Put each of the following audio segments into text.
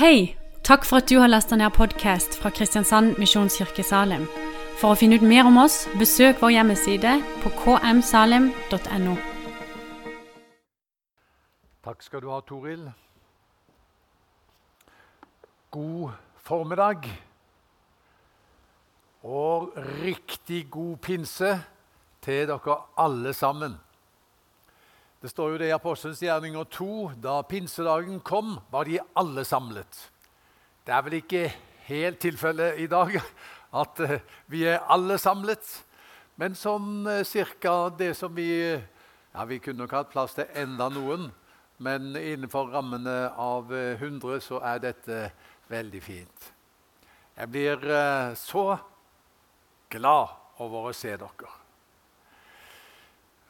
Hei! Takk for at du har lasta ned podkast fra Kristiansand Misjonskirke Salim. For å finne ut mer om oss, besøk vår hjemmeside på kmsalim.no. Takk skal du ha, Toril. God formiddag. Og riktig god pinse til dere alle sammen. Det står jo det i Apostelens gjerninger 2. Da pinsedagen kom, var de alle samlet. Det er vel ikke helt tilfellet i dag at eh, vi er alle samlet. Men sånn cirka det som vi ja, Vi kunne nok hatt plass til enda noen, men innenfor rammene av 100 eh, så er dette veldig fint. Jeg blir så glad over å se dere.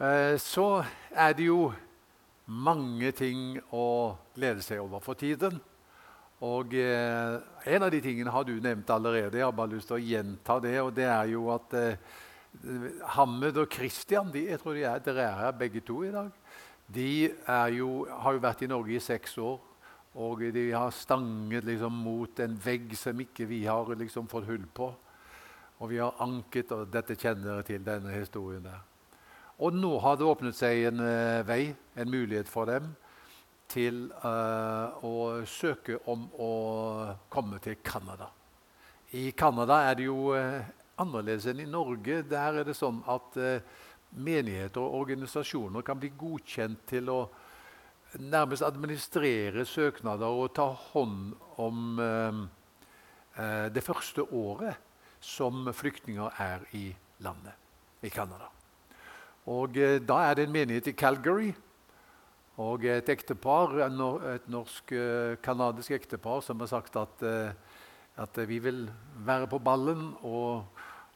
Eh, så er det jo mange ting å glede seg over for tiden. Og eh, En av de tingene har du nevnt allerede. Jeg har bare lyst til å gjenta det. og det er jo at eh, Hammed og Christian de, jeg tror de er, dere er her begge to i dag. De jo, har jo vært i Norge i seks år. Og de har stanget liksom mot en vegg som ikke vi har liksom fått hull på. Og vi har anket, og dette kjenner dere til, denne historien der. Og nå har det åpnet seg en uh, vei, en mulighet for dem, til uh, å søke om å komme til Canada. I Canada er det jo uh, annerledes enn i Norge. Der er det sånn at menigheter og organisasjoner kan bli godkjent til å nærmest administrere søknader og ta hånd om det første året som flyktninger er i landet i Canada. Og eh, Da er det en menighet i Calgary og et ektepar, et norsk-canadisk ektepar som har sagt at, eh, at, vi vil være på ballen og,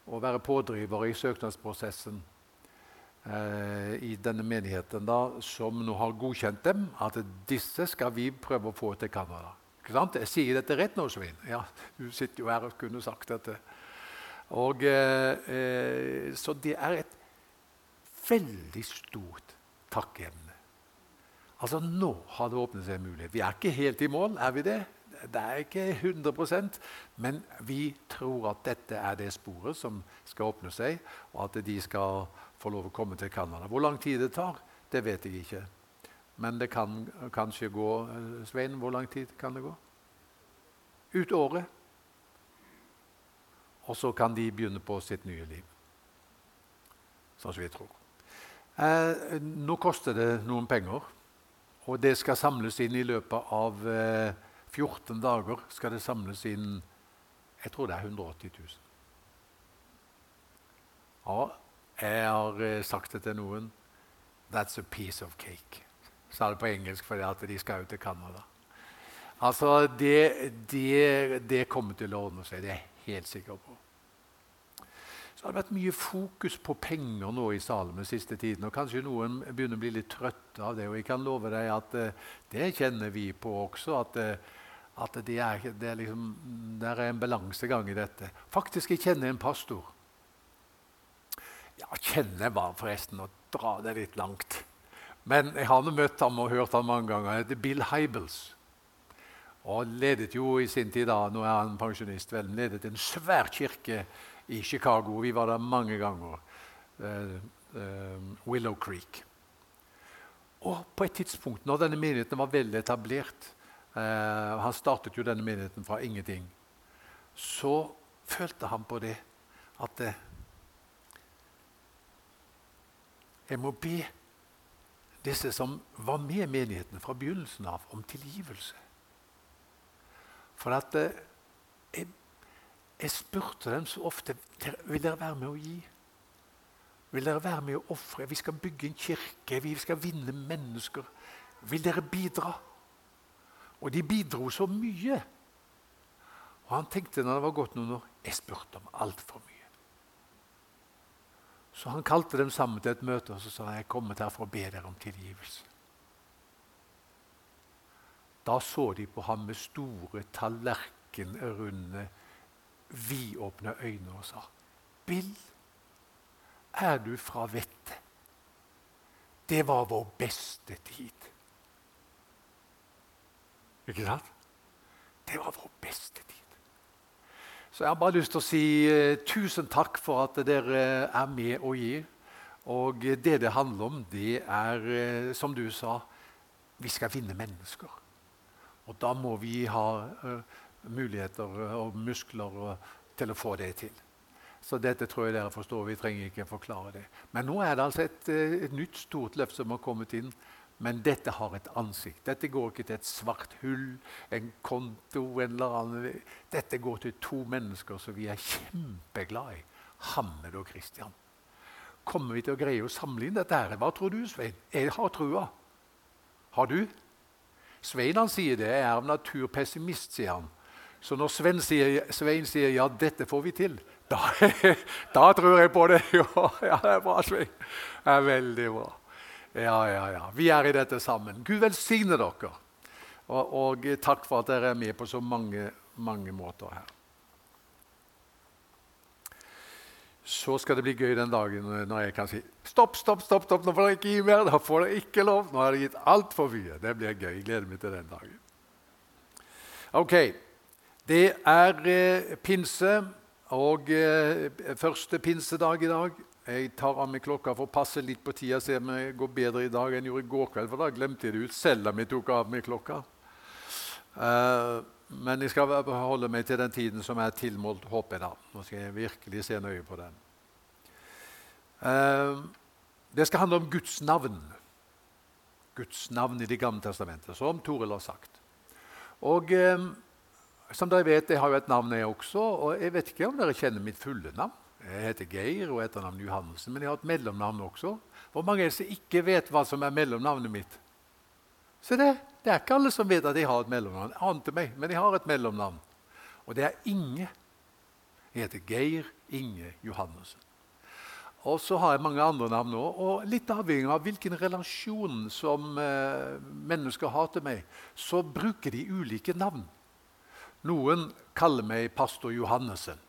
og være pådrivere i søknadsprosessen eh, i denne menigheten, da, som nå har godkjent dem, at disse skal vi prøve å få til Canada. Jeg sier dette rett nå, Svein. Ja, du sitter jo her og kunne sagt dette. Og, eh, så det er veldig stort takkeemne. Altså, Nå har det åpnet seg en mulighet. Vi er ikke helt i mål, er vi det? Det er ikke 100% men vi tror at dette er det sporet som skal åpne seg, og at de skal få lov å komme til Canada. Hvor lang tid det tar, det vet jeg ikke. Men det kan kanskje gå eh, Svein, hvor lang tid kan det gå? Ut året. Og så kan de begynne på sitt nye liv. Sånn som vi tror. Eh, nå koster det noen penger, og det skal samles inn i løpet av eh, 14 dager. skal det samles inn Jeg tror det er 180 000. Ja, jeg har eh, sagt det til noen. That's a piece of cake. Sa det på engelsk fordi at de skal ut til Canada. Altså, det, det, det kommer til å ordne seg. Det er jeg helt sikker på. Det har vært mye fokus på penger nå i Salem den siste tiden. og Kanskje noen begynner å bli litt trøtte av det. og jeg kan love deg at uh, Det kjenner vi på også. At, uh, at det, er, det, er liksom, det, er, en balansegang i dette. Faktisk, jeg kjenner en pastor. Ja, kjenner bare forresten å dra det litt langt. Men jeg har møtt ham og hørt ham mange ganger. Han heter Bill Hybels. Og ledet jo i sin tid, da, nå er han pensjonist, vel, ledet en svær kirke i Chicago. Vi var der mange ganger. Uh, uh, Willow Creek. Og på et tidspunkt, når denne menigheten var veldig etablert uh, Han startet jo denne menigheten fra ingenting. Så følte han på det at jeg må be disse som var med menigheten fra begynnelsen av, om tilgivelse. For at jeg jeg spurte dem så ofte vil dere være med å gi. Vil dere være med å ofre? Vi skal bygge en kirke, vi skal vinne mennesker. Vil dere bidra? Og de bidro så mye. Og han tenkte når det var gått noen år jeg spurte om altfor mye. Så han kalte dem sammen til et møte og så sa jeg kommet her for å be dere om tilgivelse. Da så de på ham med store, tallerkenrunde vidåpne øyne og sa Bill, er du fra vettet? Det var vår beste tid. Ikke sant? Det var vår beste tid. Så jeg har bare lyst til å si eh, tusen takk for at dere er med og gir. Og det det handler om, det er, eh, som du sa, vi skal vinne mennesker. Og da må vi ha uh, muligheter og muskler til å få det til. Så dette tror jeg dere forstår. Vi trenger ikke forklare det. Men nå er det altså et, et nytt stort løft som har kommet inn. Men dette har et ansikt. Dette går ikke til et svart hull, en konto en eller annen. Dette går til to mennesker som vi er kjempeglade i. Hammed og Kristian. Kommer vi til å greie å samle inn dette? her? Hva tror du, Svein? Jeg har trua. Har du? Svein han sier det. Er av natur pessimist, sier han. Så når Svein sier, Svein sier 'ja, dette får vi til', da, da tror jeg på det. ja, det er bra, Svein. Det er veldig bra. Ja, ja, ja. Vi er i dette sammen. Gud velsigne dere. Og, og, takk for at dere er med på så mange, mange måter her. Så skal det bli gøy den dagen når jeg kan si stopp, stopp, stopp, stopp, nå får dere ikke gi mer. Da får dere ikke lov. Nå har dere gitt altfor mye. Det blir gøy. Jeg gleder meg til den dagen. Ok. Det er eh, pinse og eh, første pinsedag i dag. Jeg tar av meg klokka for å passe litt på tida, se om det går bedre i dag enn jeg gjorde i går kveld. For da glemte jeg det ut selv om jeg tok av meg klokka. Uh, men jeg skal holde meg til den tiden som er tilmålt, håper jeg. da. Nå skal jeg virkelig se nøye på den. Uh, det skal handle om Guds navn. Guds navn i Det gamle testamentet, som Toril har sagt. Og uh, som dere vet, jeg har jo et navn, jeg også. Og jeg vet ikke om dere kjenner mitt fulle navn. Jeg heter Geir og etternavn Johannessen, men jeg har et mellomnavn også. Hvor mange er det som ikke vet hva som er mellomnavnet mitt? Se det, det er ikke alle som vet at jeg har et mellomnavn. Ante meg, men jeg har et mellomnavn. Og det er Inge. Jeg heter Geir Inge Johannessen. Og så har jeg mange andre navn òg. Og litt avhengig av hvilken relasjon som eh, mennesker har til meg, så bruker de ulike navn. Noen kaller meg pastor Johannessen.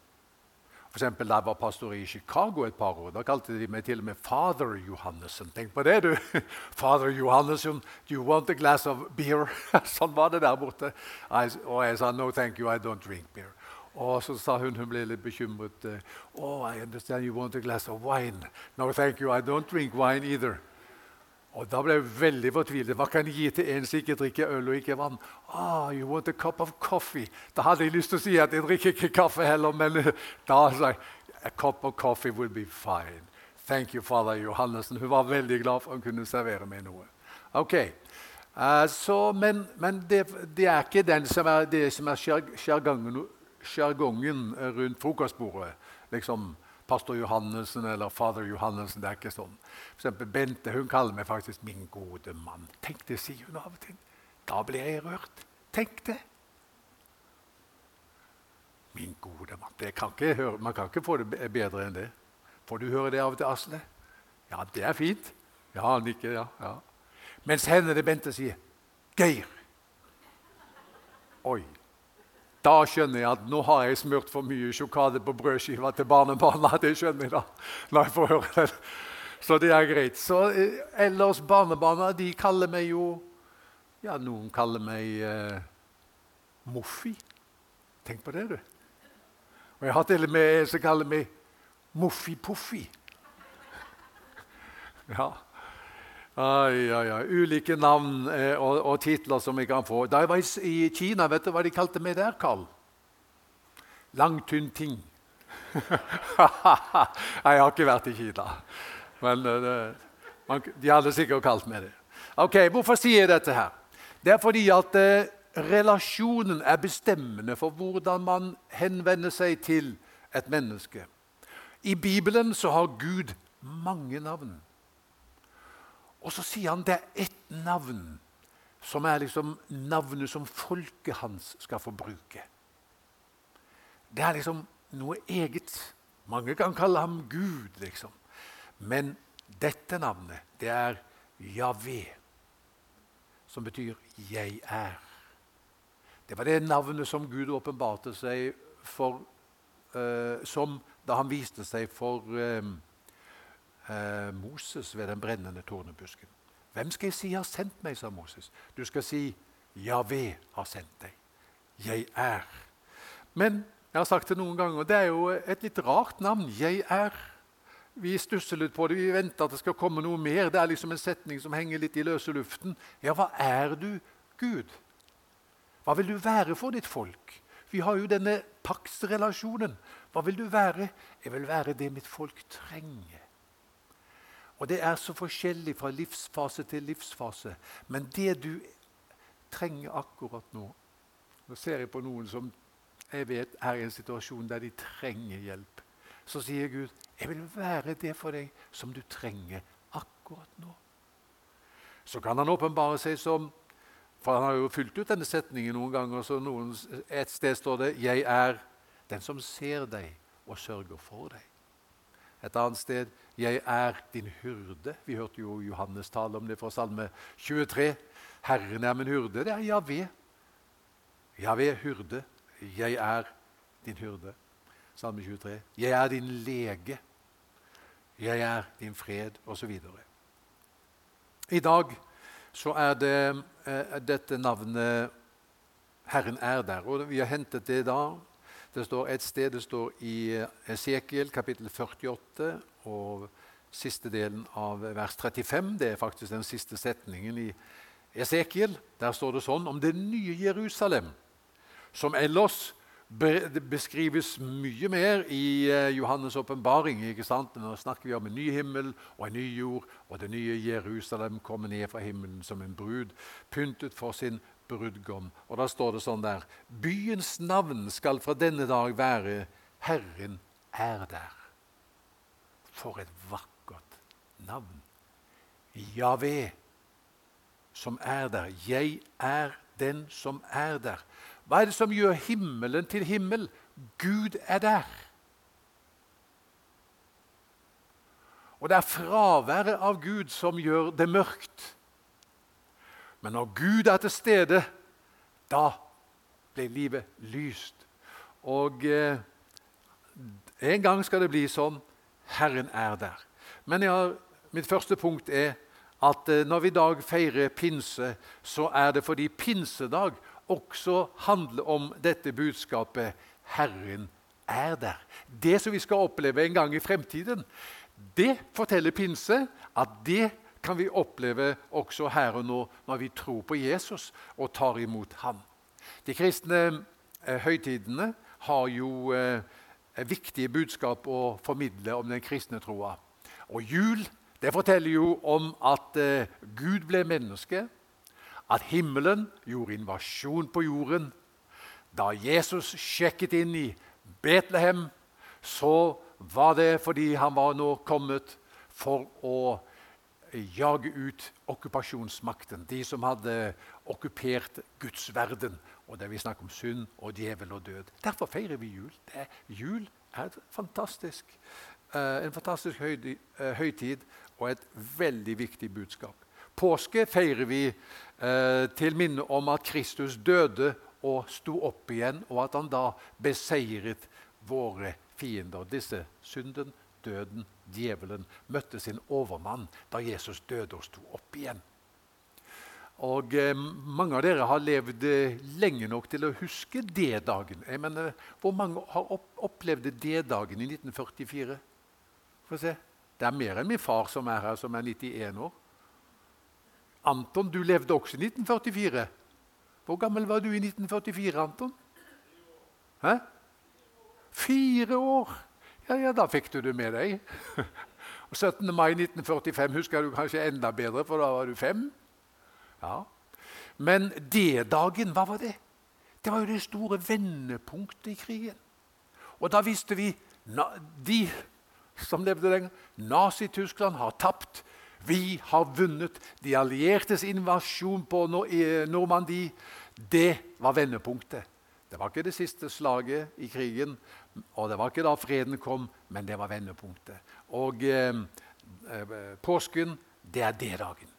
For eksempel, da jeg var pastor i Chicago et par år, da kalte de meg til og med Father Johannessen. Tenk på det, du! Father Johannessen, do you want a glass of beer? sånn var det der borte. og jeg sa no, thank you, I don't drink beer. Og så sa hun, hun ble litt bekymret. Oh, I understand you want a glass of wine. No, thank you, I don't drink wine either. Og Da ble jeg veldig fortvilet. Hva kan jeg gi til en som ikke drikker øl og ikke vann? Ah, you want a cup of coffee? Da hadde jeg lyst til å si at jeg drikker ikke kaffe heller, men eh, da sa jeg a cup of coffee will be fine. Thank you, father Johannessen. Hun var veldig glad for hun kunne servere meg noe. Ok, uh, så, Men, men det, det, er ikke den som er, det som er sjargongen rundt frokostbordet. Liksom, pastor Johannessen eller fader Johannessen. Det er ikke sånn. For eksempel Bente hun kaller meg faktisk 'min gode mann'. Tenk det, sier hun av og til. Da blir jeg rørt. Tenk det. Min gode mann. Kan høre, man kan ikke få det bedre enn det. Får du høre det av og til, Asle? Ja, det er fint. Ja, han nikker, ja. ja. Mens henne det Bente sier 'Geir'. Oi. Da skjønner jeg at nå har jeg smurt for mye sjokade på brødskiva til barnebarna. Det skjønner jeg da, når jeg får høre det. Så det er greit. Så eh, Ellers barnebarna de kaller meg jo Ja, noen kaller meg eh, Moffi. Tenk på det, du. Og jeg har til og med en som kaller meg Moffi-Poffi. Ja. Ai, ai, ai. Ulike navn eh, og, og, titler som jeg kan få. Da jeg var i, Kina, vet du hva de kalte meg der, Karl? Langtynn ting. jeg har ikke vært i Kina. Men eh, det, man, de hadde sikkert kalt meg det. Ok, Hvorfor sier jeg dette her? Det er fordi at eh, relasjonen er bestemmende for hvordan man henvender seg til et menneske. I Bibelen så har Gud mange navn. Og så sier han det er ett navn som er liksom navnet som folket hans skal få bruke. Det er liksom noe eget. Mange kan kalle ham Gud, liksom. Men dette navnet, det er Javé, som betyr 'jeg er'. Det var det navnet som Gud åpenbarte seg for uh, som da han viste seg for uh, eh, Moses ved den brennende tornebusken. Hvem skal jeg si har sendt meg, sa Moses. Du skal si Javé har sendt deg. 'Jeg er'. Men jeg har sagt det noen ganger, det er jo et litt rart navn. 'Jeg er'. Vi stusser litt på det, vi venter at det skal komme noe mer. Det er liksom en setning som henger litt i løse luften. Ja, hva er du, Gud? Hva vil du være for ditt folk? Vi har jo denne paktsrelasjonen. Hva vil du være? Jeg vil være det mitt folk trenger. Og det er så forskjellig fra livsfase til livsfase. Men det du trenger akkurat nå Nå ser jeg på noen som jeg vet er i en situasjon der de trenger hjelp. Så sier Gud, 'Jeg vil være det for deg som du trenger akkurat nå'. Så kan han åpenbare seg som For han har jo fylt ut denne setningen noen ganger. så noen, Et sted står det 'Jeg er den som ser deg og sørger for deg'. Et annet sted 'Jeg er din hyrde'. Vi hørte jo Johannes tale om det fra Salme 23. 'Herren er min hyrde'. Det er Javé. Javé, hyrde. Jeg er din hyrde. Salme 23. 'Jeg er din lege'. 'Jeg er din fred', osv. I dag så er det eh, dette navnet 'Herren er der'. og Vi har hentet det da. Det står et sted det står i eh, Esekiel kapittel 48 og siste delen av vers 35. Det er faktisk den siste setningen i Esekiel. Der står det sånn om det nye Jerusalem, som ellers beskrives mye mer i eh, Johannes' åpenbaring. Nå snakker vi om en ny himmel og en ny jord, og det nye Jerusalem kommer ned fra himmelen som en brud, pyntet for sin brudgom. Og Da står det sånn der Byens navn skal fra denne dag være Herren er der. For et vakkert navn. Javé, som er der. Jeg er den som er der. Hva er det som gjør himmelen til himmel? Gud er der. Og det er fraværet av Gud som gjør det mørkt. Men når Gud er til stede, da blir livet lyst. Og eh, en gang skal det bli sånn Herren er der. Men har, mitt første punkt er at eh, når vi i dag feirer pinse, så er det fordi pinsedag også handler om dette budskapet Herren er der. Det som vi skal oppleve en gang i fremtiden, det forteller pinse at det kan vi oppleve også her og nå når vi tror på Jesus og tar imot ham. De kristne eh, høytidene har jo eh, viktige budskap å formidle om den kristne troa. Og jul det forteller jo om at eh, Gud ble menneske at himmelen gjorde invasjon på jorden. Da Jesus sjekket inn i Betlehem, så var det fordi han var nå kommet for å jage ut okkupasjonsmakten, de som hadde okkupert Guds verden. Og det vi snakker om synd og djevel og død. Derfor feirer vi jul. Er, jul er fantastisk, uh, en fantastisk høytid, uh, høytid og et veldig viktig budskap. Påske feirer vi eh, til minne om at Kristus døde og sto opp igjen, og at han da beseiret våre fiender. Disse synden, døden, djevelen møtte sin overmann da Jesus døde og sto opp igjen. Og eh, Mange av dere har levd eh, lenge nok til å huske D-dagen. Jeg mener, Hvor mange har opp opplevd D-dagen i 1944? Få se. Det er mer enn min far som er her, som er 91 år. Anton, du levde også i 1944. Hvor gammel var du i 1944, Anton? Hæ? Fire år! Ja, ja, da fikk du det med deg. Og 17. mai 1945 husker du kanskje enda bedre, for da var du fem. Ja. Men D-dagen, hva var det? Det var jo det store vendepunktet i krigen. Og da visste vi De som levde lenger Nazi-Tyskland har tapt. Vi har vunnet. De alliertes invasjon på Normandie, det var vendepunktet. Det var ikke det siste slaget i krigen, og det var ikke da freden kom, men det var vendepunktet. Og eh, eh påsken, det er det dagen.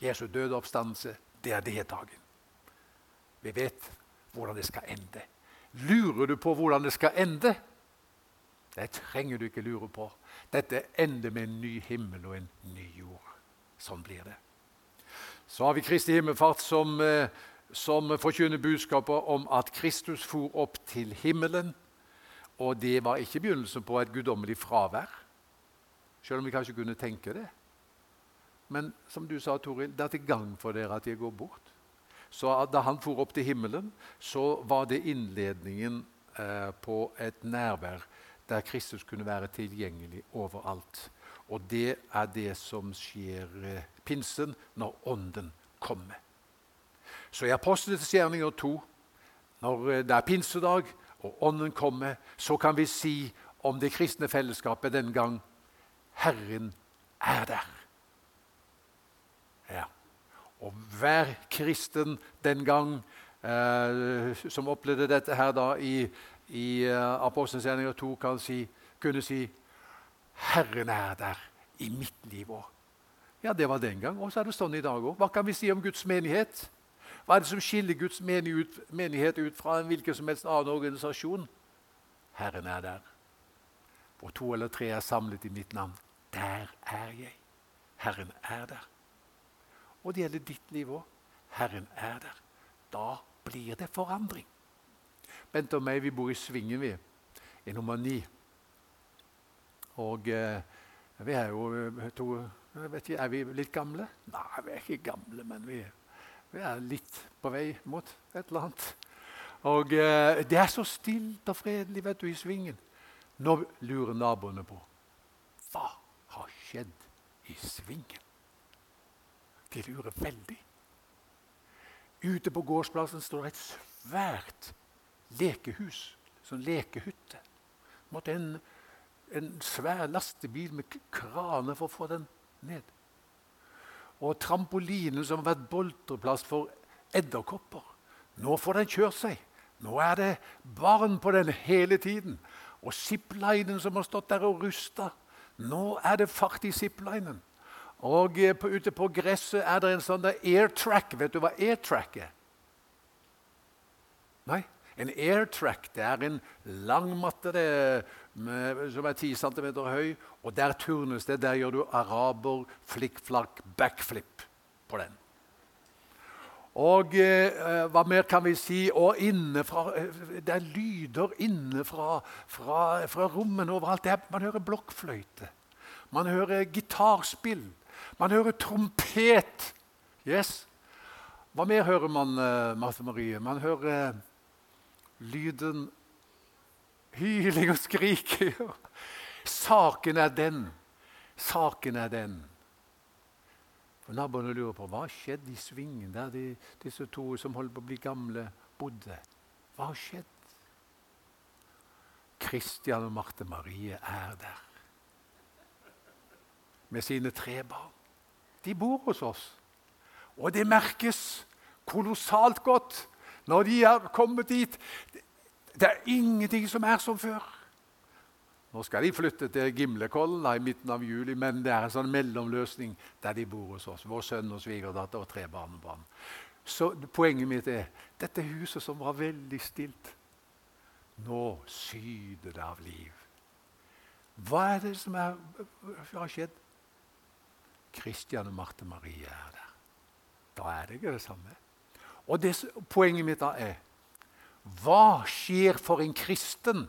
Jesu døde oppstandelse, det er det dagen. Vi vet hvordan det skal ende. Lurer du på hvordan det skal ende? Det trenger du ikke lure på. Dette ender med en ny himmel og en ny jord. Sånn blir det. Så har vi Kristi himmelfart som eh, som forkynner budskapet om at Kristus for opp til himmelen. Og det var ikke begynnelsen på et guddommelig fravær, selv om vi kanskje kunne tenke det. Men som du sa, Toril, det er til gang for dere at jeg går bort. Så Da han for opp til himmelen, så var det innledningen eh, på et nærvær der Kristus kunne være tilgjengelig overalt. Og det er det som skjer eh, pinsen, når Ånden kommer. Så i Apostlenes gjerninger 2, når eh, det er pinsedag og Ånden kommer, så kan vi si om det kristne fellesskapet den gang Herren er der. Ja. Og hver kristen den gang eh, som opplevde dette her da i, i eh, Apostelens gjerninger 2, kan si, kunne si Herren er der i mitt liv òg. Ja, det var den gang, og så er det sånn i dag òg. Hva kan vi si om Guds menighet? Hva er det som skiller Guds menighet ut fra en hvilken som helst annen organisasjon? Herren er der. Hvor to eller tre er samlet i mitt navn. Der er jeg. Herren er der. Og det gjelder ditt liv òg. Herren er der. Da blir det forandring. Bent og meg vi bor i Svingen, vi. I nummer ni. Og eh, vi er jo eh, to jeg vet ikke, Er vi litt gamle? Nei, vi er ikke gamle, men vi, vi er litt på vei mot et eller annet. Og eh, det er så stilt og fredelig vet du, i svingen. Nå lurer naboene på hva har skjedd i svingen. De lurer veldig. Ute på gårdsplassen står et svært lekehus, sånn lekehytte. Måtte en en svær lastebil med kraner for å få den ned. Og trampolinen som har vært boltreplass for edderkopper. Nå får den kjørt seg. Nå er det barn på den hele tiden. Og ziplinen som har stått der og rusta. Nå er det fart i ziplinen. Og eh, på, ute på gresset er det en sånn airtrack. Vet du hva airtrack er? Nei? En airtrack det er en lang matte det, med, som er 10 cm høy. Og der turnes det. Der gjør du araber, flikkflakk, backflip på den. Og eh, hva mer kan vi si? Og innefra, eh, Det er lyder inne fra, fra, fra rommene overalt. Er, man hører blokkfløyte. Man hører gitarspill. Man hører trompet. Yes. Hva mer hører man, Marte Marie? Man hører lyden hyling og skriking. Saken er den. Saken er den. Og Naboene lurer på hva skjedde i svingen der de, disse to som holdt på å bli gamle, bodde. Hva skjedde? skjedd? Kristian og Marte Marie er der med sine tre barn. De bor hos oss. Og det merkes kolossalt godt når de er kommet dit. Det er ingenting som er som før. Nå skal de flytte til Gimlekollen i midten av juli, men det er en sånn mellomløsning der de bor hos oss. Vår sønn og svigerdatter og tre barnebarn. Så Poenget mitt er dette huset som var veldig stilt. Nå syder det av liv. Hva er det som er, har skjedd? Kristian og Marte Marie er der. Da er det ikke det samme. Og det, Poenget mitt da er hva skjer for en kristen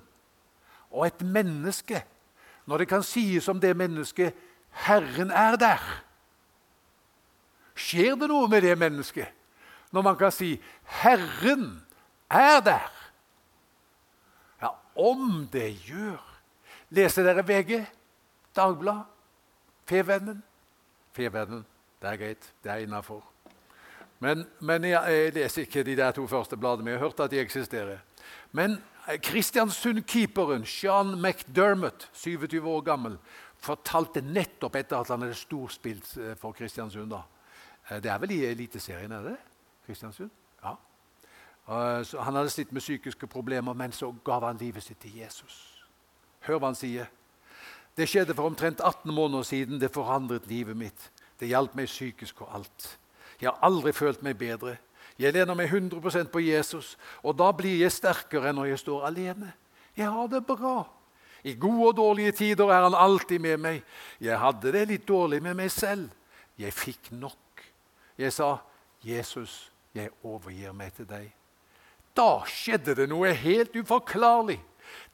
og et menneske når det kan sies om det mennesket 'Herren er der'? Skjer det noe med det mennesket når man kan si 'Herren er der'? Ja, om det gjør. Leser dere VG, Dagblad, Fevennen? Fevennen, det er greit. Det er innafor. Men, men jeg, jeg, leser ikke de der to første bladene, men jeg har hørt at de eksisterer. Men eh, Kristiansund-keeperen Sean McDermott, 27 år gammel, fortalte nettopp etter at han hadde storspilt eh, for Kristiansund. da. Eh, det er vel i Eliteserien, er det? Kristiansund? Ja. Så han hadde slitt med psykiske problemer, men så gav han livet sitt til Jesus. Hør hva han sier. Det skjedde for omtrent 18 måneder siden. Det forandret livet mitt. Det hjalp meg psykisk og alt. Jeg har aldri følt meg bedre. Jeg lener meg 100% på Jesus, og da blir jeg sterkere enn når jeg står alene. Jeg har det bra. I gode og dårlige tider er han alltid med meg. Jeg hadde det litt dårlig med meg selv. Jeg fikk nok. Jeg sa, 'Jesus, jeg overgir meg til deg. Da skjedde det noe helt uforklarlig.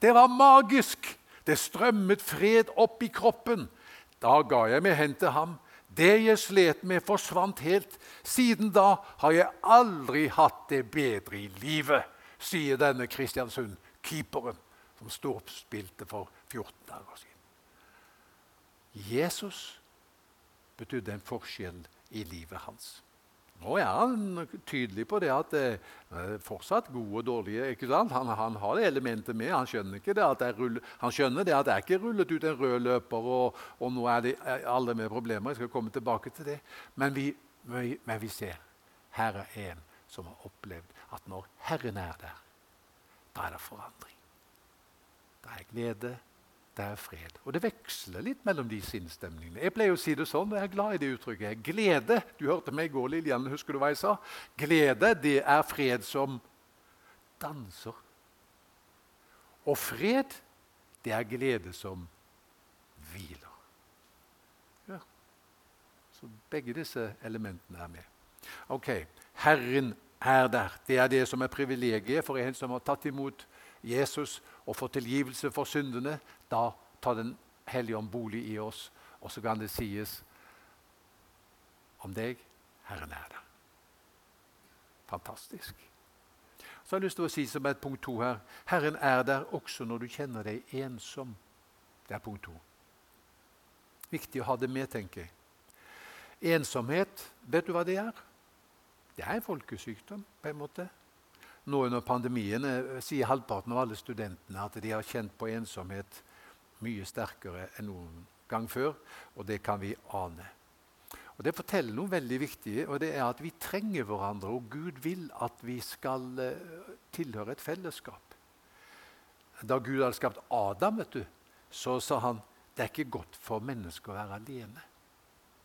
Det var magisk. Det strømmet fred opp i kroppen. Da ga jeg meg hen til ham. Det jeg slet med, forsvant helt. Siden da har jeg aldri hatt det bedre i livet, sier denne Kristiansund-keeperen som storspilte for 14 dager siden. Jesus betydde en forskjell i livet hans. Nå er han tydelig på det at det er fortsatt gode og dårlige. ikke sant? Han, han har det elementet med. Han skjønner, ikke det at det er rull, han skjønner det at jeg ikke rullet ut en rød løper, og, og nå er det alle med problemer. Jeg skal komme tilbake til det. Men vi, men vi ser her er en som har opplevd at når Herren er der, da er det forandring. Det er glede, det er fred. Og det veksler litt mellom de sinnsstemningene. Jeg pleier å si det sånn, og jeg er glad i det uttrykket. Glede Du hørte meg i går, Lillian. Husker du hva jeg sa? Glede, det er fred som danser. Og fred, det er glede som hviler. Ja. Så begge disse elementene er med. Ok, Herren er der. Det er det som er privilegiet for en som har tatt imot Jesus og fått tilgivelse for syndene. Da tar Den hellige ånd bolig i oss, og så kan det sies om deg Herren er der. Fantastisk. Så har jeg lyst til å si som et punkt to her Herren er der også når du kjenner deg ensom. Det er punkt to. Viktig å ha det med, tenker jeg. Ensomhet, vet du hva det er? Det er en folkesykdom, på en måte. Nå under pandemien eh, sier halvparten av alle studentene at de har kjent på ensomhet mye sterkere enn noen gang før, og det kan vi ane. Og Det forteller noe veldig viktig, og det er at vi trenger hverandre. Og Gud vil at vi skal uh, tilhøre et fellesskap. Da Gud hadde skapt Adam, vet du, så sa han det er ikke godt for mennesker å være alene.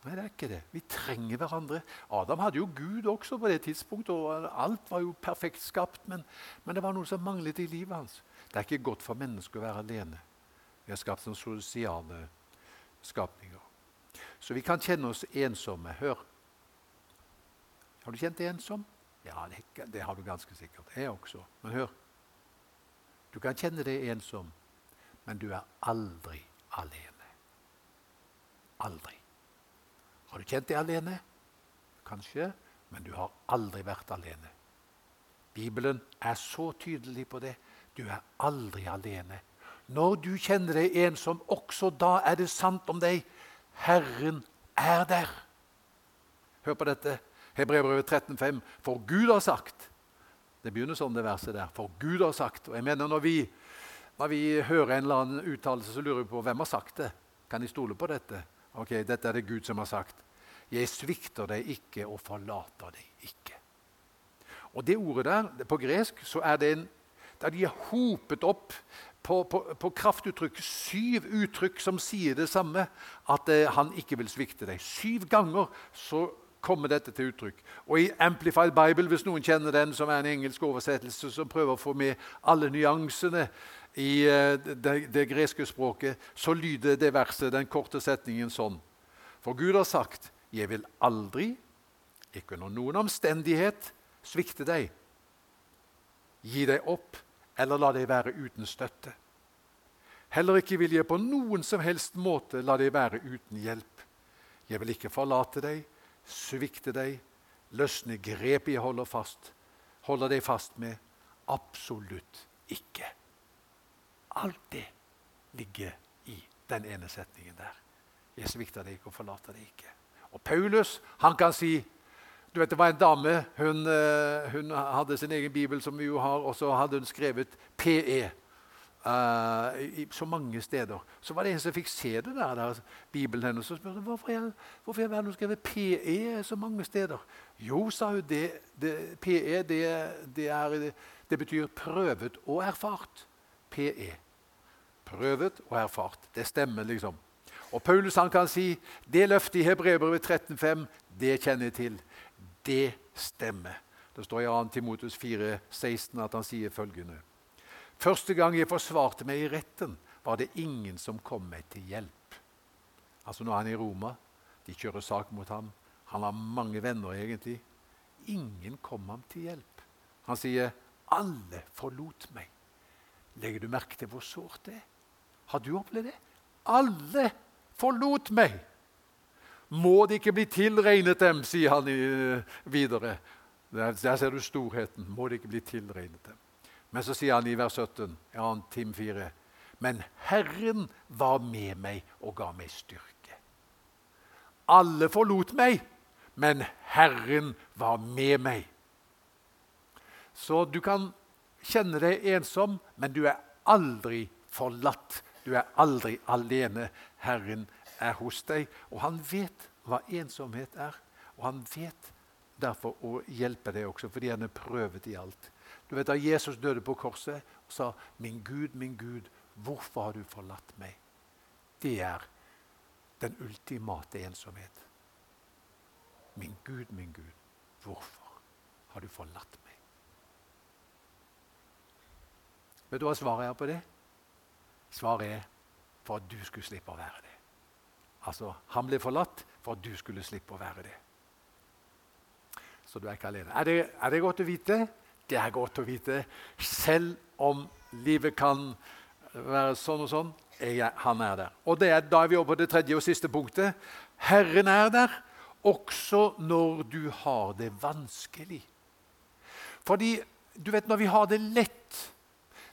Nei, det er ikke det. Vi trenger hverandre. Adam hadde jo Gud også på det tidspunktet, og alt var jo perfekt skapt, men, men det var noe som manglet i livet hans. Det er ikke godt for mennesker å være alene. Vi har skapt som sosiale skapninger. Så vi kan kjenne oss ensomme. Hør. Har du kjent deg ensom? Ja, det, det har du ganske sikkert. Jeg også. Men hør. Du kan kjenne deg ensom, men du er aldri alene. Aldri. Har du kjent deg alene? Kanskje, men du har aldri vært alene. Bibelen er så tydelig på det. Du er aldri alene. Når du kjenner deg ensom, også da er det sant om deg. Herren er der. Hør på dette. Hebrevet 13,5. For Gud har sagt Det begynner sånn, det verset der. For Gud har sagt. Og jeg mener Når vi, når vi hører en eller annen uttalelse, så lurer vi på hvem har sagt det. Kan de stole på dette? Ok, Dette er det Gud som har sagt. Jeg svikter deg ikke og forlater deg ikke. Og Det ordet der, på gresk, så er det en, der de er hopet opp på, på, på, kraftuttrykk syv uttrykk som sier det samme, at eh, han ikke vil svikte deg. Syv ganger så kommer dette til uttrykk. Og I Amplified Bible, hvis noen kjenner den, som er en engelsk oversettelse som prøver å få med alle nyansene i eh, det, det greske språket, så lyder det verset, den korte setningen, sånn. For Gud har sagt, 'Jeg vil aldri, ikke under noen omstendighet, svikte deg.' Gi deg opp eller la deg være uten støtte. Heller ikke vil jeg på noen som helst måte la deg være uten hjelp. Jeg vil ikke forlate deg, svikte deg, løsne grepet jeg holder fast, holder deg fast med. Absolutt ikke. Alt det ligger i den ene setningen der. Jeg svikter deg ikke og forlater deg ikke. Og Paulus han kan si du vet, Det var en dame hun, eh, hun, hadde sin egen bibel, som vi jo har, og så hadde hun skrevet PE. Uh, i, så mange steder. Så var det en som fikk se det der, der Bibelen hennes. Så spurte hun hvorfor jeg, hvorfor jeg har skrevet PE så mange steder. Jo, sa hun, det, det, PE det, det, er, det betyr prøvet og erfart. PE. Prøvet og erfart. Det stemmer, liksom. Og Paulus han kan si det løftet i Hebrevet 13,5, det kjenner jeg til det stemmer. Det står i 2. Timotus 4, 16 at han sier følgende.: Første gang jeg forsvarte meg i retten, var det ingen som kom meg til hjelp. Altså Nå er han i Roma. De kjører sak mot ham. Han har mange venner, egentlig. ingen kom ham til hjelp. Han sier, 'Alle forlot meg'. Legger du merke til hvor sårt det er? Har du opplevd det? Alle forlot meg. Må det ikke bli tilregnet dem, sier han videre. Der, der, ser du storheten. Må det ikke bli tilregnet dem. Men så sier han i vers 17, ja, Tim 4, men Herren var med meg og ga meg styrke. Alle forlot meg, men Herren var med meg. Så du kan kjenne deg ensom, men du er aldri forlatt. Du er aldri alene. Herren er hos deg, og han vet hva ensomhet er. Og han vet derfor å hjelpe deg også, fordi han er prøvet i alt. Du vet Da Jesus døde på korset og sa 'Min Gud, min Gud, hvorfor har du forlatt meg?' Det er den ultimate ensomhet. Min Gud, min Gud, hvorfor har du forlatt meg? Vet du hva svaret er på det? Svaret er for at du skulle slippe å være det. Altså, Han ble forlatt for at du skulle slippe å være det. Så du er ikke alene. Er det, er det godt å vite? Det er godt å vite. Selv om livet kan være sånn og sånn, er han er der. Og er, Da er vi over på det tredje og siste punktet. Herren er der også når du har det vanskelig. Fordi du vet, når vi har det lett,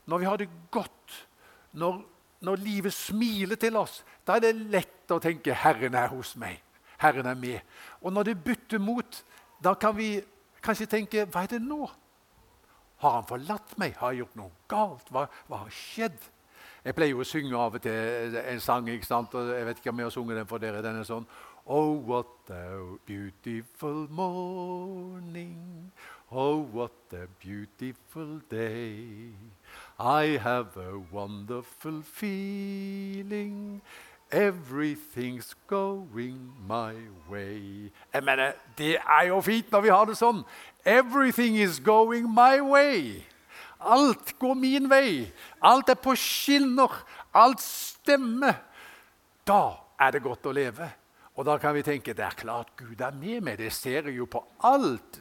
når vi har det godt, når når livet smiler til oss, da er det lett å tenke 'Herren er hos meg'. Herren er med. Og når det bytter mot, da kan vi kanskje tenke 'Hva er det nå?' Har han forlatt meg? Har jeg gjort noe galt? Hva, hva har skjedd? Jeg pleier jo å synge av og til en sang. ikke sant? Og jeg vet ikke om jeg har sunget den for dere. Den er sånn Oh, what a beautiful morning. Oh, what a beautiful day. I have a wonderful feeling. Everything's going my way. Jeg mener, Det er jo fint når vi har det sånn. Everything is going my way. Alt går min vei. Alt er på skinner. Alt stemmer. Da er det godt å leve. Og da kan vi tenke det er klart Gud er med meg. Det ser jeg jo på alt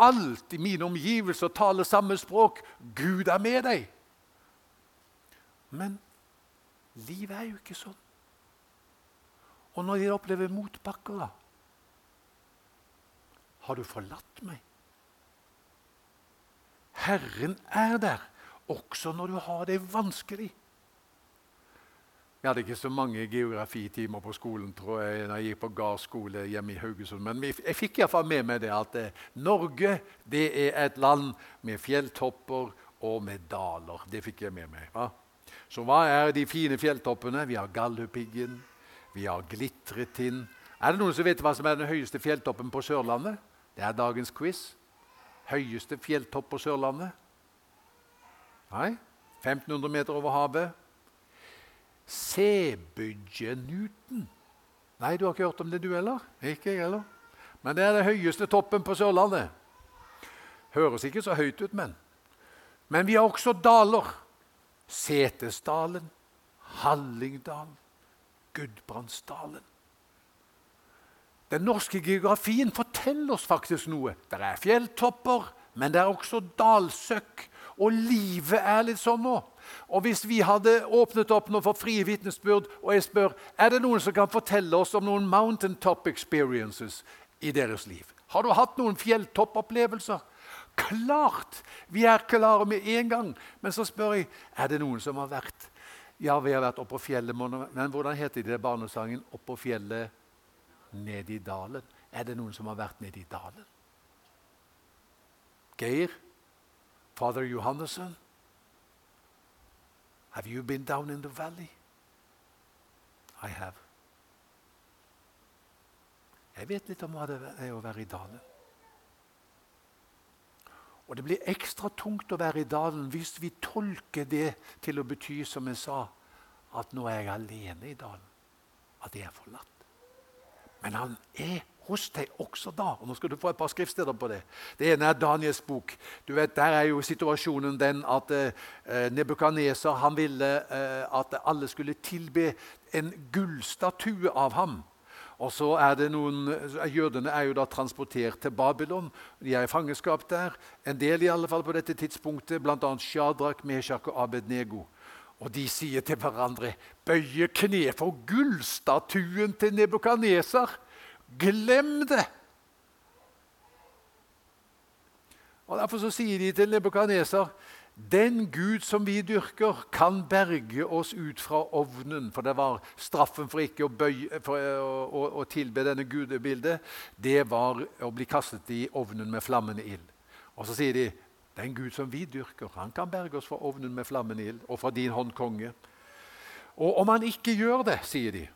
alt i mine omgivelser taler samme språk. Gud er med deg. Men livet er jo ikke sånn. Og når de opplever motbakker, da Har du forlatt meg? Herren er der også når du har det vanskelig. Jeg hadde ikke så mange geografitimer på skolen tror jeg, når jeg gikk på Gard skole hjemme i Haugesund. Men jeg fikk iallfall med meg det at eh, Norge det er et land med fjelltopper og med daler. Det fikk jeg med meg. Ja. Så hva er de fine fjelltoppene? Vi har Galdhøpiggen, vi har Glitretind. Er det noen som vet hva som er den høyeste fjelltoppen på Sørlandet? Det er dagens quiz. Høyeste fjelltopp på Sørlandet? Nei? 1500 meter over havet. Sebøgjenuten. Nei, du har ikke hørt om det, du heller? Ikke jeg heller. Men det er den høyeste toppen på Sørlandet. Høres ikke så høyt ut, men. Men vi har også daler. Setesdalen, Hallingdal, Gudbrandsdalen. Den norske geografien forteller oss faktisk noe. Det er fjelltopper, men det er også dalsøkk. Og livet er litt sånn nå. Og Hvis vi hadde åpnet opp nå for frie vitnesbyrd, og jeg spør er det noen som kan fortelle oss om noen mountaintop experiences i deres liv Har du hatt noen fjelltoppopplevelser? Klart! Vi er klare med en gang. Men så spør jeg er det noen som har vært Ja, vi har vært oppe på fjellet, men hvordan heter det barnesangen? Oppå fjellet, ned i dalen. Er det noen som har vært nede i dalen? Geir? Fader Johannessen? Have you been down in the valley? I have. Jeg vet litt om hva det er å være i dalen. Og det blir ekstra tungt å være i dalen hvis vi tolker det til å bety, som jeg sa, at nå er jeg alene i dalen. At jeg er forlatt. Men han er hos deg også da. Og Nå skal du få et par skriftsteder på det. Det ene er Daniels bok. Du vet, Der er jo situasjonen den at eh, Nebukadneser han ville eh, at alle skulle tilbe en gullstatue av ham. Og så er det noen, Jødene er jo da transportert til Babylon. De er i fangenskap der. En del i alle fall på dette tidspunktet, bl.a. Shadrach, Meshach og Abednego. Og de sier til hverandre, bøye kne for gullstatuen til Nebukadnesar. Glem det! Og Derfor så sier de til Nebukadneser den Gud som vi dyrker, kan berge oss ut fra ovnen. For det var straffen for ikke å, bøye, for å, å, å tilbe denne gudebildet. Det var å bli kastet i ovnen med flammende ild. Og så sier de den Gud som vi dyrker, han kan berge oss fra ovnen med flammende ild og fra din hånd, konge. Og om han ikke gjør det, sier de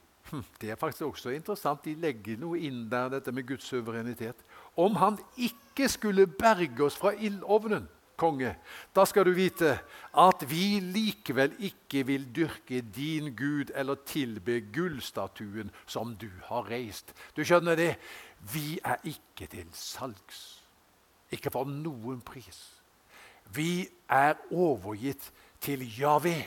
Det er faktisk også interessant. De legger noe inn der, dette med Guds suverenitet. Om han ikke skulle berge oss fra ildovnen, konge, da skal du vite at vi likevel ikke vil dyrke din Gud eller tilbe gullstatuen som du har reist. Du skjønner det? Vi er ikke til salgs. Ikke for noen pris. Vi er overgitt til Javé.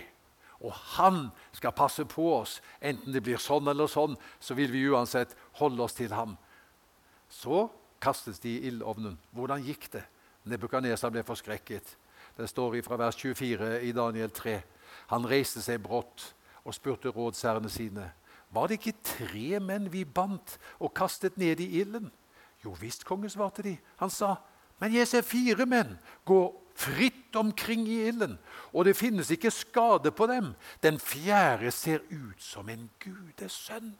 Og han skal passe på oss. Enten det blir sånn eller sånn, så vil vi uansett holde oss til ham. Så kastes de i ildovnen. Hvordan gikk det? Nebukadnesa ble forskrekket. Det står fra vers 24 i Daniel 3. Han reiste seg brått og spurte rådsherrene sine. Var det ikke tre menn vi bandt og kastet ned i ilden? Jo visst, konge, svarte de. Han sa, men jeg ser fire menn gå fritt omkring i ilden, og det finnes ikke skade på dem. Den fjerde ser ut som en gudesønn.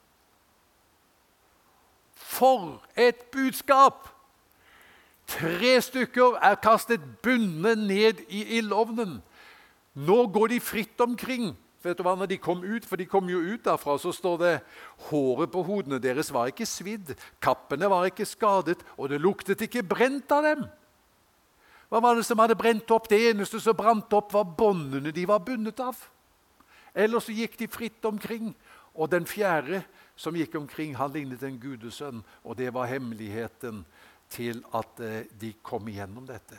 For et budskap! Tre stykker er kastet bundet ned i ildovnen. Nå går de fritt omkring. Vet du hva, når de kom ut, For de kom jo ut derfra, så står det håret på hodene deres var ikke svidd, kappene var ikke skadet, og det luktet ikke brent av dem. Hva var det som hadde brent opp? Det eneste som brant opp, var båndene de var bundet av. Ellers så gikk de fritt omkring. Og den fjerde som gikk omkring, han lignet en gudesønn, og det var hemmeligheten til at eh, de kom igjennom dette.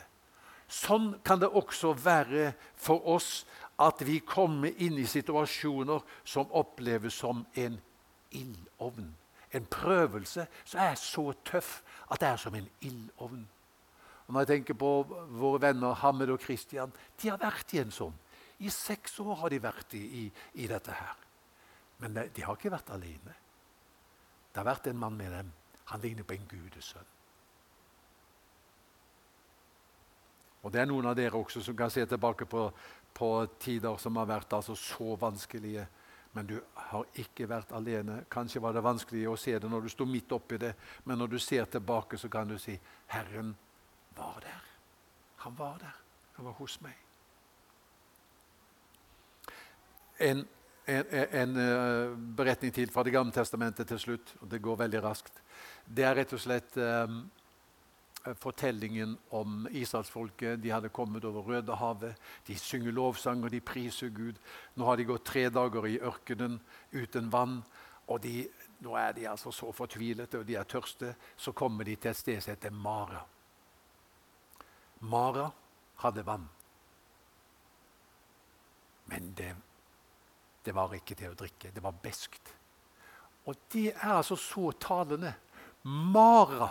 Sånn kan det også være for oss at vi kommer inn i situasjoner som oppleves som en ildovn. En prøvelse som er så tøff at det er som en ildovn. Og når jeg tenker på våre venner Hammed og Christian, de har vært i en sånn. I seks år har de vært i, i, i dette her. Men de, har ikke vært alene. Det har vært en mann med dem. Han ligner på en gudesønn. Og Det er noen av dere også som kan se tilbake på, på tider som har vært altså så vanskelige. Men du har ikke vært alene. Kanskje var det vanskelig å se det når du sto midt oppi det, men når du ser tilbake, så kan du si 'Herren var der'. Han var der. Han var hos meg. En, en, en uh, beretning til fra Det gamle testamentet til slutt. og Det går veldig raskt. Det er rett og slett um, Eh, fortellingen om israelsfolket. De hadde kommet over Rødehavet. De synger lovsanger, de priser Gud. Nå har de gått tre dager i ørkenen uten vann. og de, Nå er de altså så fortvilete og de er tørste. Så kommer de til et sted som heter Mara. Mara hadde vann. Men det, det var ikke til å drikke. Det var beskt. Og det er altså så talende. Mara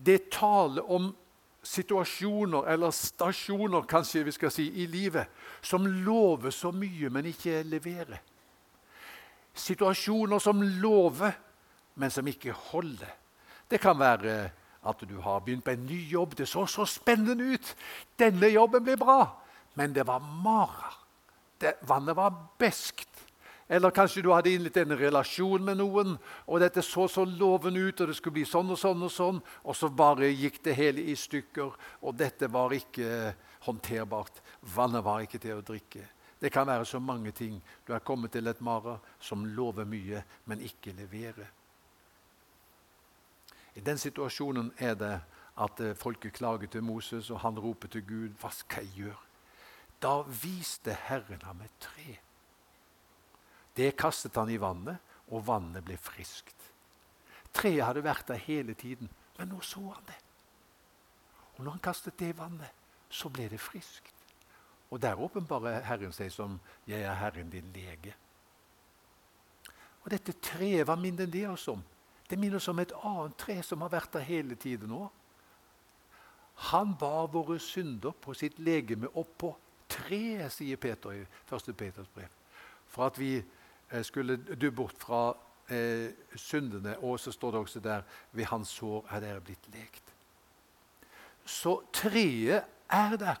det taler om situasjoner, eller stasjoner kanskje vi skal si, i livet som lover så mye, men ikke leverer. Situasjoner som lover, men som ikke holder. Det kan være at du har begynt på en ny jobb. Det så så spennende ut. Denne jobben blir bra. Men det var mara. Det, vannet var beskt. Eller kanskje du hadde innledet en relasjon med noen, og dette så så lovende ut, og det skulle bli sånn og sånn, og sånn, og så bare gikk det hele i stykker. Og dette var ikke håndterbart. Vannet var ikke til å drikke. Det kan være så mange ting. Du er kommet til et mara som lover mye, men ikke leverer. I den situasjonen er det at eh, folket klager til Moses, og han roper til Gud. Hva skal jeg gjøre? Da viste Herren ham et tre. Det kastet han i vannet, og vannet ble friskt. Treet hadde vært der hele tiden, men nå så han det. Og når han kastet det i vannet, så ble det friskt. Og der åpenbarer Herren seg som 'Jeg er Herren din lege'. Og Dette treet, hva minner det oss om? Det minner oss om et annet tre som har vært der hele tiden nå. Han bar våre synder på sitt legeme opp på treet, sier Peter i 1. Peters brev. For at vi eh, skulle dø bort fra eh, syndene. Og så står det også der ved hans sår er dere blitt lekt. Så treet er der.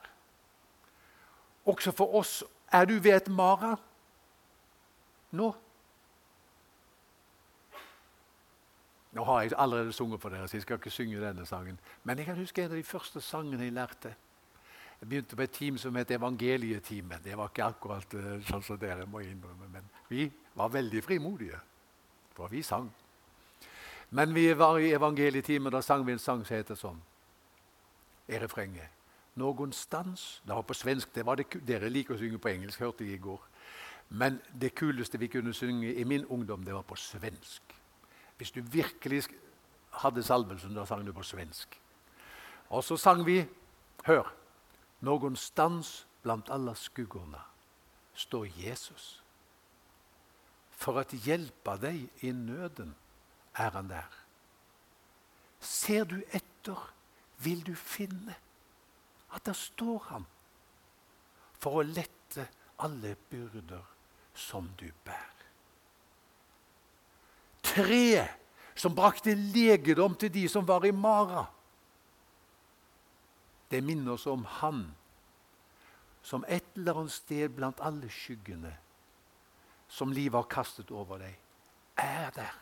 Også for oss. Er du ved et mara nå? Nå har jeg allerede sunget for dere, så jeg skal ikke synge denne sangen. Men jeg kan huske en av de første sangene jeg lærte. Jeg begynte på et team som het Evangelieteamet. Det var ikke akkurat uh, sånn som dere må innrømme, men vi var veldig frimodige. For vi sang. Men vi var i evangelietimen, da sang vi en sang som heter sånn. I refrenget. Någonstans Det var på svensk. det var det, Dere liker å synge på engelsk, hørte jeg i går. Men det kuleste vi kunne synge i min ungdom, det var på svensk. Hvis du virkelig hadde salvelsen, da sang du på svensk. Og så sang vi Hør. Någonstans blant alle skuggorna står Jesus. For å hjelpe deg i nøden er han der. Ser du etter, vil du finne at der står han for å lette alle byrder som du bærer. Treet som brakte legedom til de som var i mara. Det minner oss om Han som et eller annet sted blant alle skyggene som livet har kastet over deg, er der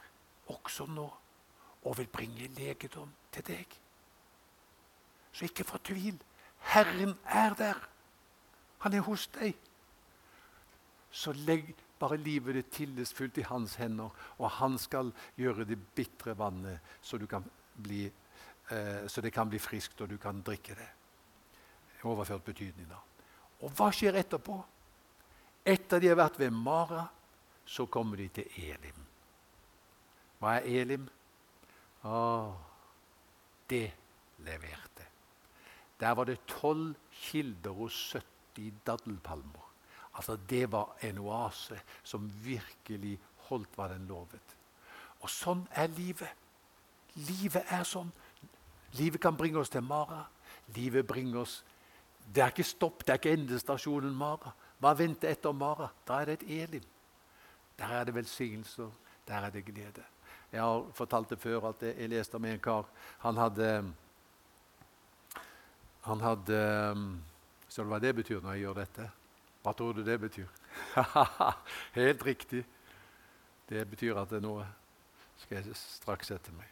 også nå og vil bringe legedom til deg. Så ikke fortvil. Herren er der. Han er hos deg. Så legg bare livet ditt tillitsfullt i hans hender, og han skal gjøre det bitre vannet så, bli, eh, så det kan bli friskt, og du kan drikke det. Overført betydning, da. Og hva skjer etterpå? Etter de har vært ved Mara, så kommer de til Elim. Hva er Elim? Å, det leverte. Der var det tolv kilder og 70 daddelpalmer. Altså, det var en oase som virkelig holdt hva den lovet. Og sånn er livet. Livet er sånn. Livet kan bringe oss til Mara. Livet bringer oss Det er ikke stopp, det er ikke endestasjonen Mara. Hva venter etter Mara? Da er det et Elim. Der er det velsignelser, der er det glede. Jeg har fortalt det før at jeg leste om en kar. Han hadde Han hadde du hva det betyr når jeg gjør dette? Hva tror du det betyr? Helt riktig. Det betyr at det nå skal jeg straks sette meg.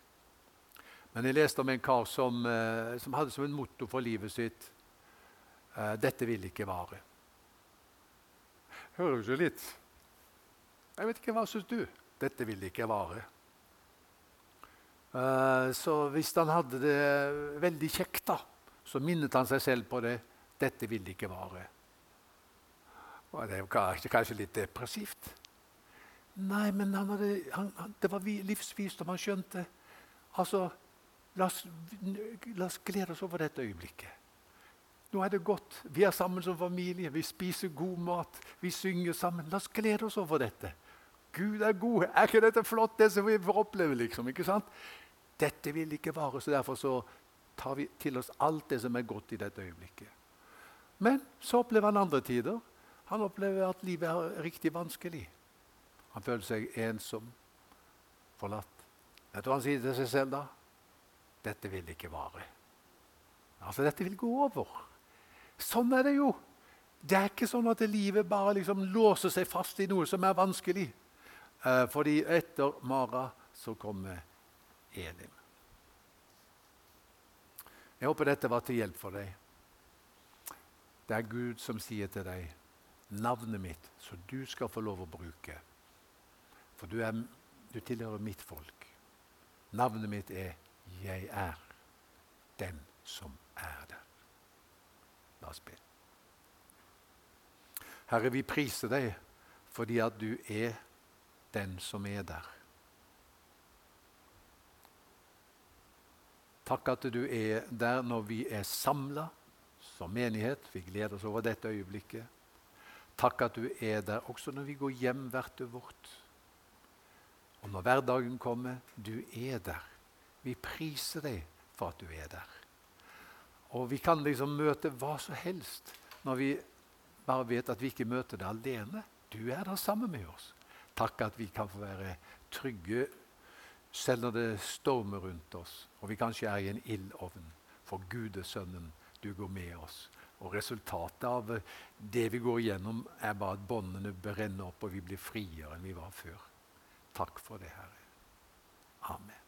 Men jeg leste om en kar som, eh, som hadde som en motto for livet sitt eh, 'Dette vil ikke vare'. Hører jo litt jeg vet ikke, Hva syns du? Dette vil ikke vare. Uh, så hvis han hadde det veldig kjekt, da, så minnet han seg selv på det. Dette vil ikke vare. Og det var kanskje, litt depressivt. Nei, men han hadde, han, han, det var livsvisdom. Han skjønte Altså, la oss, la oss glede oss over dette øyeblikket. Nå er det godt. Vi er sammen som familie. Vi spiser god mat. Vi synger sammen. La oss glede oss over dette. Gud er god. Er ikke dette flott, det som vi får oppleve? liksom, ikke sant? Dette vil ikke vare, så derfor så tar vi til oss alt det som er godt i dette øyeblikket. Men så opplever han andre tider. Han opplever at livet er riktig vanskelig. Han føler seg ensom, forlatt. Vet du hva han sier til seg selv da? Dette vil ikke vare. Altså, dette vil gå over. Sånn er det jo. Det er ikke sånn at livet bare liksom låser seg fast i noe som er vanskelig. Eh, fordi etter Mara så kommer Elim. Jeg håper dette var til hjelp for deg. Det er Gud som sier til deg navnet mitt, så du skal få lov å bruke. For du, er, du tilhører mitt folk. Navnet mitt er 'Jeg er den som er der'. La oss be. Herre, vi priser deg fordi at du er den som er der. Takk at du er der når vi er samla som menighet. Vi gleder oss over dette øyeblikket. Takk at du er der også når vi går hjem hvert vårt. Og når hverdagen kommer, du er der. Vi priser deg for at du er der. Og vi kan liksom møte hva som helst når vi bare vet at vi ikke møter det alene. Du er der sammen med oss. Takk at vi kan få være trygge selv når det stormer rundt oss, og vi kanskje er i en ildovn. For Gud er Sønnen, du går med oss. Og resultatet av det vi går igjennom, er bare at båndene brenner opp, og vi blir friere enn vi var før. Takk for det, Herre. Amen.